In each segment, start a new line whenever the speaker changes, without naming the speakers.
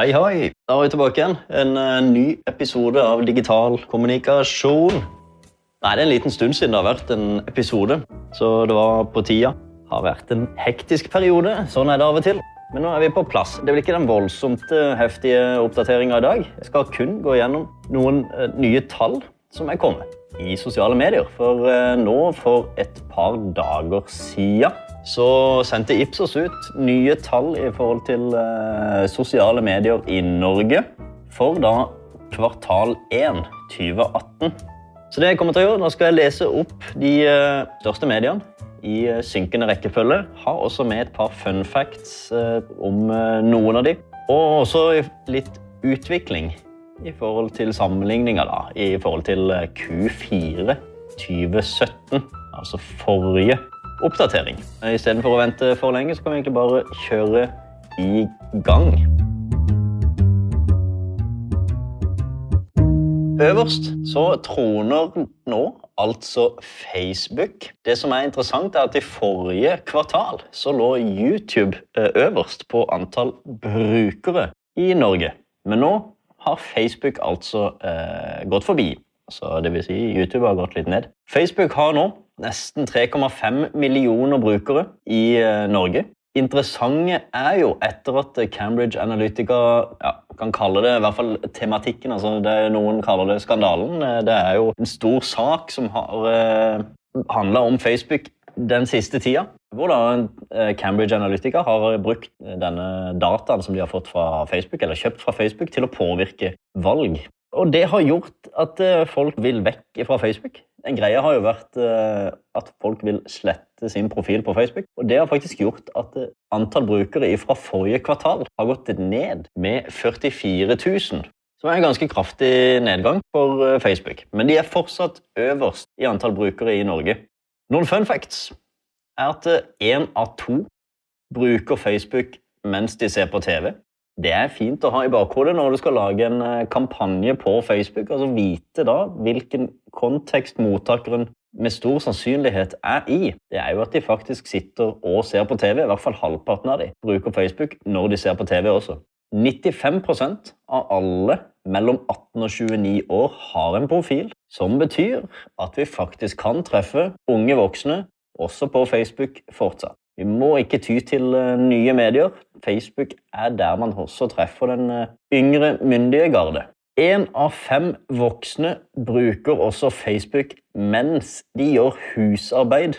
Hei, hei. Da er vi tilbake igjen. En uh, ny episode av Digital kommunikasjon. Nei, Det er en liten stund siden det har vært en episode, så det var på tida. Det har vært en hektisk periode. Sånn er det av og til. Men nå er vi på plass. Det blir ikke den voldsomt heftige oppdateringa i dag. Jeg skal kun gå gjennom noen uh, nye tall som er kommet i sosiale medier. For uh, nå, for et par dager siden, så sendte Ipsos ut nye tall i forhold til eh, sosiale medier i Norge for da kvartal 1 2018. Så det jeg kommer til å gjøre, Nå skal jeg lese opp de eh, største mediene i eh, synkende rekkefølge. Har også med et par fun facts eh, om eh, noen av de. Og også litt utvikling i forhold til sammenligninga, da. I forhold til eh, Q4 2017, altså forrige oppdatering. Istedenfor å vente for lenge, så kan vi egentlig bare kjøre i gang. Øverst så troner nå altså Facebook. Det som er interessant, er at i forrige kvartal så lå YouTube eh, øverst på antall brukere i Norge. Men nå har Facebook altså eh, gått forbi. Så det vil si YouTube har gått litt ned. Facebook har nå nesten 3,5 millioner brukere i eh, Norge. Interessante er jo etter at Cambridge Analytica ja, kan kalle det i hvert fall tematikken, altså det Noen kaller det skandalen. Eh, Det er jo en stor sak som har eh, handla om Facebook den siste tida. Hvor da eh, Cambridge Analytica har brukt denne dataen som de har fått fra Facebook, eller kjøpt fra Facebook til å påvirke valg. Og det har gjort at eh, folk vil vekk fra Facebook. En greie har jo vært eh, at folk vil slette sin profil på Facebook. Og det har faktisk gjort at eh, antall brukere fra forrige kvartal har gått ned med 44 000. Som er en ganske kraftig nedgang for Facebook. Men de er fortsatt øverst i antall brukere i Norge. Noen fun facts er at én av to bruker Facebook mens de ser på TV. Det er fint å ha i bakhodet når du skal lage en eh, kampanje på Facebook. altså Vite da hvilken kontekst mottakeren med stor sannsynlighet er i. Det er jo at de faktisk sitter og ser på TV. I hvert fall halvparten av de bruker Facebook når de ser på TV også. 95% av alle mellom 18 og 29 år har en profil, som betyr at vi faktisk kan treffe unge voksne også på Facebook fortsatt. Vi må ikke ty til eh, nye medier. Facebook er der man også treffer den eh, yngre myndige garde. Én av fem voksne bruker også Facebook mens de gjør husarbeid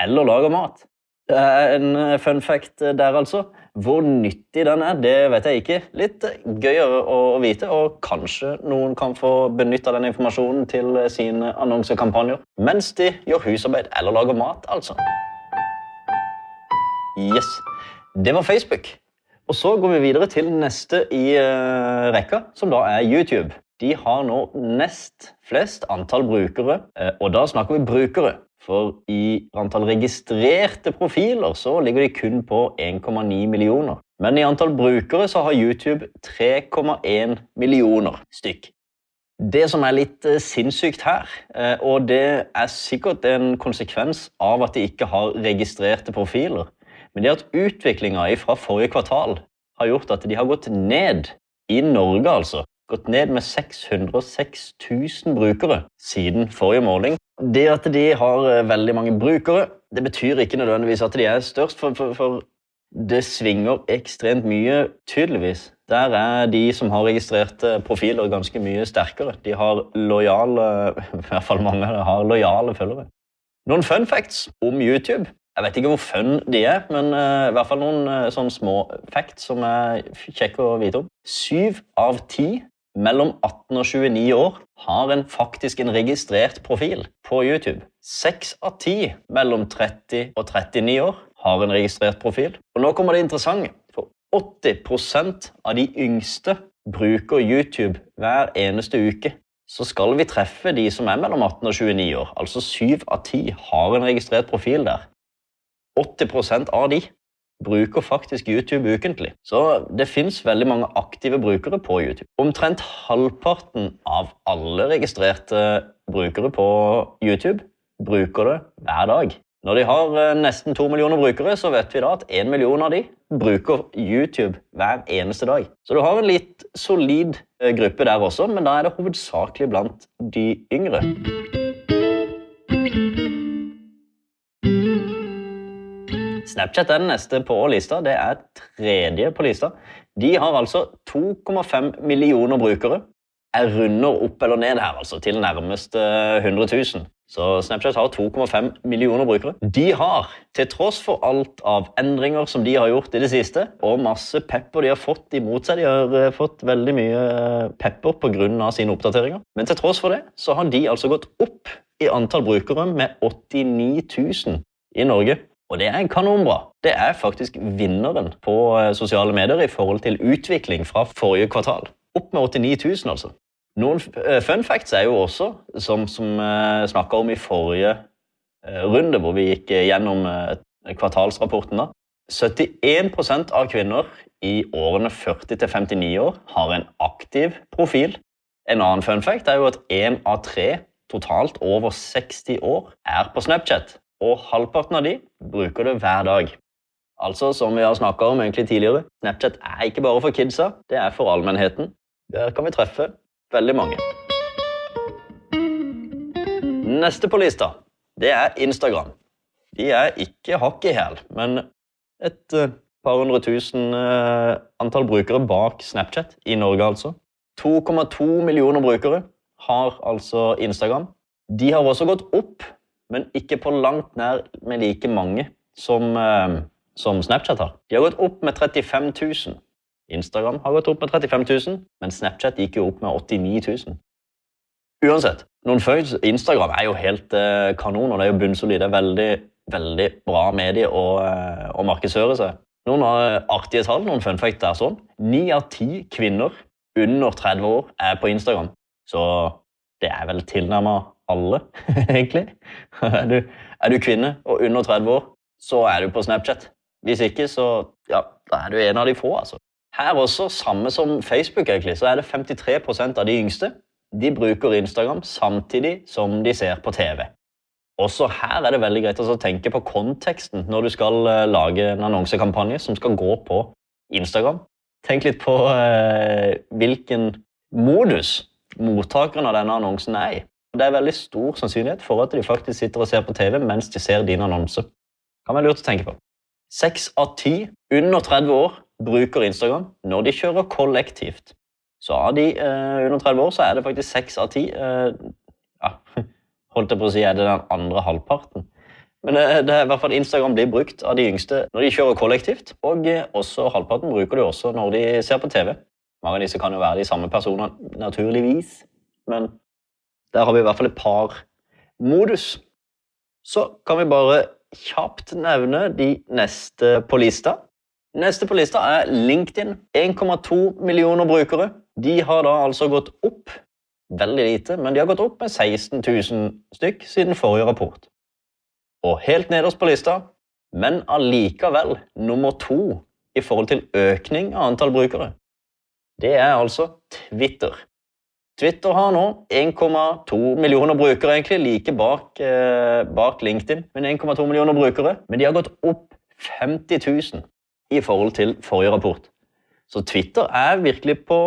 eller lager mat. Det er en eh, fun fact der, altså. Hvor nyttig den er, det vet jeg ikke. Litt gøyere å vite, og kanskje noen kan få benytta den informasjonen til sine annonsekampanjer mens de gjør husarbeid eller lager mat, altså. Yes, Det var Facebook. Og så går vi videre til neste i uh, rekka, som da er YouTube. De har nå nest flest antall brukere, uh, og da snakker vi brukere. For i antall registrerte profiler så ligger de kun på 1,9 millioner. Men i antall brukere så har YouTube 3,1 millioner stykk. Det som er litt uh, sinnssykt her, og det er sikkert en konsekvens av at de ikke har registrerte profiler, men det at utviklinga fra forrige kvartal har gjort at de har gått ned i Norge, altså. Gått ned med 606 000 brukere siden forrige måling. Det at de har eh, veldig mange brukere, det betyr ikke nødvendigvis at de er størst, for, for, for det svinger ekstremt mye, tydeligvis. Der er de som har registrerte profiler, ganske mye sterkere. De har lojale i hvert fall mange har lojale følgere. Noen fun facts om YouTube. Jeg vet ikke hvor fun de er, men uh, i hvert fall noen uh, sånne små facts som er kjekke å vite om. Syv av ti mellom 18 og 29 år har en faktisk en registrert profil på YouTube. Seks av ti mellom 30 og 39 år har en registrert profil. Og nå kommer det interessante. For 80% av de yngste bruker YouTube hver eneste uke. Så skal vi treffe de som er mellom 18 og 29 år. Altså syv av ti har en registrert profil der. 80% av de bruker faktisk YouTube ukentlig. Så det fins veldig mange aktive brukere på YouTube. Omtrent halvparten av alle registrerte brukere på YouTube bruker det hver dag. Når de har eh, nesten to millioner brukere, så vet vi da at én million av de bruker YouTube hver eneste dag. Så du har en litt solid eh, gruppe der også, men da er det hovedsakelig blant de yngre. Snapchat er den neste på lista. Det er tredje på lista. De har altså 2,5 millioner brukere. Jeg runder opp eller ned her altså, til nærmeste 100 000. Så Snapchat har 2,5 millioner brukere. De har, til tross for alt av endringer som de har gjort i det siste, og masse pepper de har fått imot seg, de har eh, fått veldig mye pepper pga. sine oppdateringer, men til tross for det så har de altså gått opp i antall brukere med 89 000 i Norge. Og det er kanonbra. Det er faktisk vinneren på eh, sosiale medier i forhold til utvikling fra forrige kvartal. Opp med 89 000, altså. Noen eh, fun facts er jo også, som, uh, eh, snakka om i forrige runde, hvor vi gikk gjennom kvartalsrapporten, da. 71% av kvinner i årene 40 til 59 år har en aktiv profil. En annen fun fact er jo at én av tre totalt over 60 år er på Snapchat og halvparten av de bruker det hver dag. Altså, som vi har snakka om egentlig tidligere, Snapchat er ikke bare for kidsa, det er for allmennheten. Der kan vi treffe veldig mange. Neste på lista, det er Instagram. De er ikke hakk i hæl, men et uh, par hundre tusen uh, antall brukere bak Snapchat i Norge, altså. 2,2 millioner brukere har altså Instagram. De har også gått opp men ikke på langt nær med like mange som, eh, som Snapchat har. De har gått opp med 35 000. Instagram har gått opp med 35 000, men Snapchat gikk jo opp med 89 000. Uansett, noen følelser, Instagram er jo helt eh, kanon, og det er jo bunnsolid. Det er veldig, veldig bra medie å, eh, å markedsføre seg. Noen artige tall, noen fun fact er sånn. Ni av ti kvinner under 30 år er på Instagram. Så det er vel tilnærma alle, egentlig. Er du, er du, kvinne og under 30 år, så er du på Snapchat. Hvis ikke, så ja, da er du en av de få. altså. Her også, samme som Facebook, egentlig, så er det 53% av de yngste de bruker Instagram samtidig som de ser på TV. Også her er det veldig greit å tenke på konteksten når du skal eh, lage en annonsekampanje som skal gå på Instagram. Tenk litt på eh, hvilken modus mottakeren av denne annonsen er i. Det er veldig stor sannsynlighet for at de faktisk sitter og ser på TV mens de ser din annonse. Kan være lurt å tenke på. Seks av ti under 30 år bruker Instagram når de kjører kollektivt. Så av de eh, under 30 år så er det faktisk seks av ti eh, ja, Holdt jeg på å si er det den andre halvparten. Men det, det er i hvert fall Instagram blir brukt av de yngste når de kjører kollektivt. Og eh, også halvparten bruker de også når de ser på TV. Mange av disse kan jo være de samme personene, naturligvis. Men der har vi i hvert fall et par modus. Så kan vi bare kjapt nevne de neste på lista. Neste på lista er LinkedIn. 1,2 millioner brukere. De har da altså gått opp veldig lite, men de har gått opp med 16 000 stykk siden forrige rapport. Og helt nederst på lista, men allikevel nummer to i forhold til økning av antall brukere, det er altså Twitter. Twitter har nå 1,2 millioner brukere, egentlig, like bak, eh, bak LinkedIn. Men 1,2 millioner brukere. Men de har gått opp 50 000 i forhold til forrige rapport. Så Twitter er virkelig på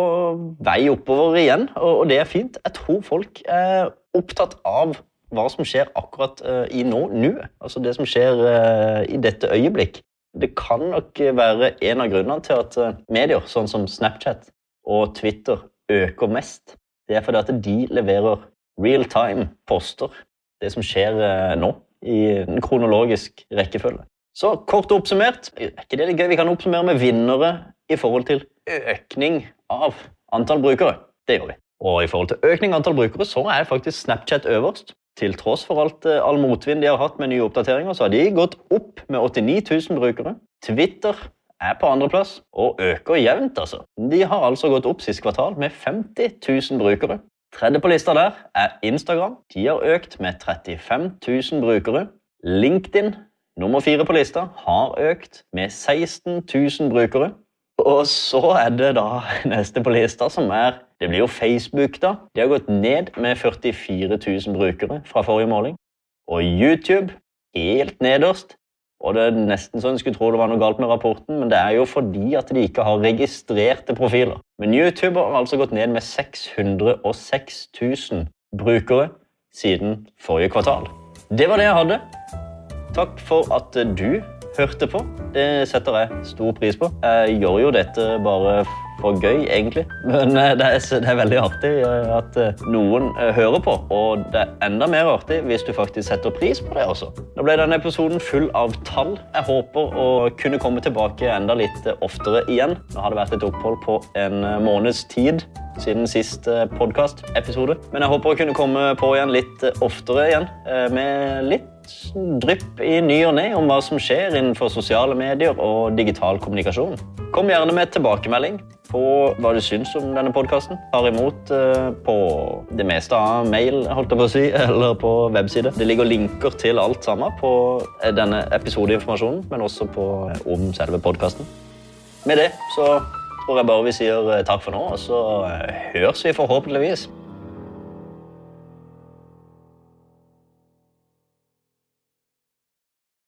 vei oppover igjen, og, og det er fint. Jeg tror folk er opptatt av hva som skjer akkurat eh, i nå, nå. Altså det som skjer eh, i dette øyeblikk. Det kan nok være en av grunnene til at uh, medier sånn som Snapchat og Twitter øker mest. Det er fordi at de leverer real time poster, det som skjer eh, nå, i en kronologisk rekkefølge. Så kort oppsummert, er ikke det litt gøy? Vi kan oppsummere med vinnere i forhold til økning av antall brukere. Det gjør vi. Og i forhold til økning av antall brukere så er faktisk Snapchat øverst. Til tross for alt, eh, all motvind de har hatt med nye oppdateringer, så har de gått opp med 89 000 brukere. Twitter er på andreplass og øker jevnt. altså. De har altså gått opp sist kvartal med 50 000 brukere. Tredje på lista der er Instagram. De har økt med 35 000 brukere. LinkedIn, nummer fire på lista, har økt med 16 000 brukere. Og så er det da neste på lista, som er Det blir jo Facebook, da. De har gått ned med 44 000 brukere fra forrige måling. Og YouTube helt nederst. Og det er nesten så en skulle tro det var noe galt med rapporten, men det er jo fordi at de ikke har registrerte profiler. Men YouTube har altså gått ned med 606 000 brukere siden forrige kvartal. Det var det jeg hadde. Takk for at du hørte på. Det setter jeg stor pris på. Jeg gjør jo dette bare for gøy, egentlig. Men eh, det er, det er veldig artig eh, at eh, noen hører på. Og det er enda mer artig hvis du faktisk setter pris på det også. Nå ble denne episoden full av tall. Jeg håper å kunne komme tilbake enda litt oftere igjen. Nå har det vært et opphold på en måneds tid siden siste podkast-episode. Men jeg håper å kunne komme på igjen litt oftere igjen med litt drypp i ny og ne om hva som skjer innenfor sosiale medier og digital kommunikasjon. Kom gjerne med tilbakemelding på hva du syns om denne podkasten. Tar imot uh, på det meste av mail holdt jeg på å si, eller på webside. Det ligger linker til alt sammen på eh, denne episodeinformasjonen, men også på, uh, om selve podkasten. Med det så tror jeg bare vi sier takk for nå, og så høres vi forhåpentligvis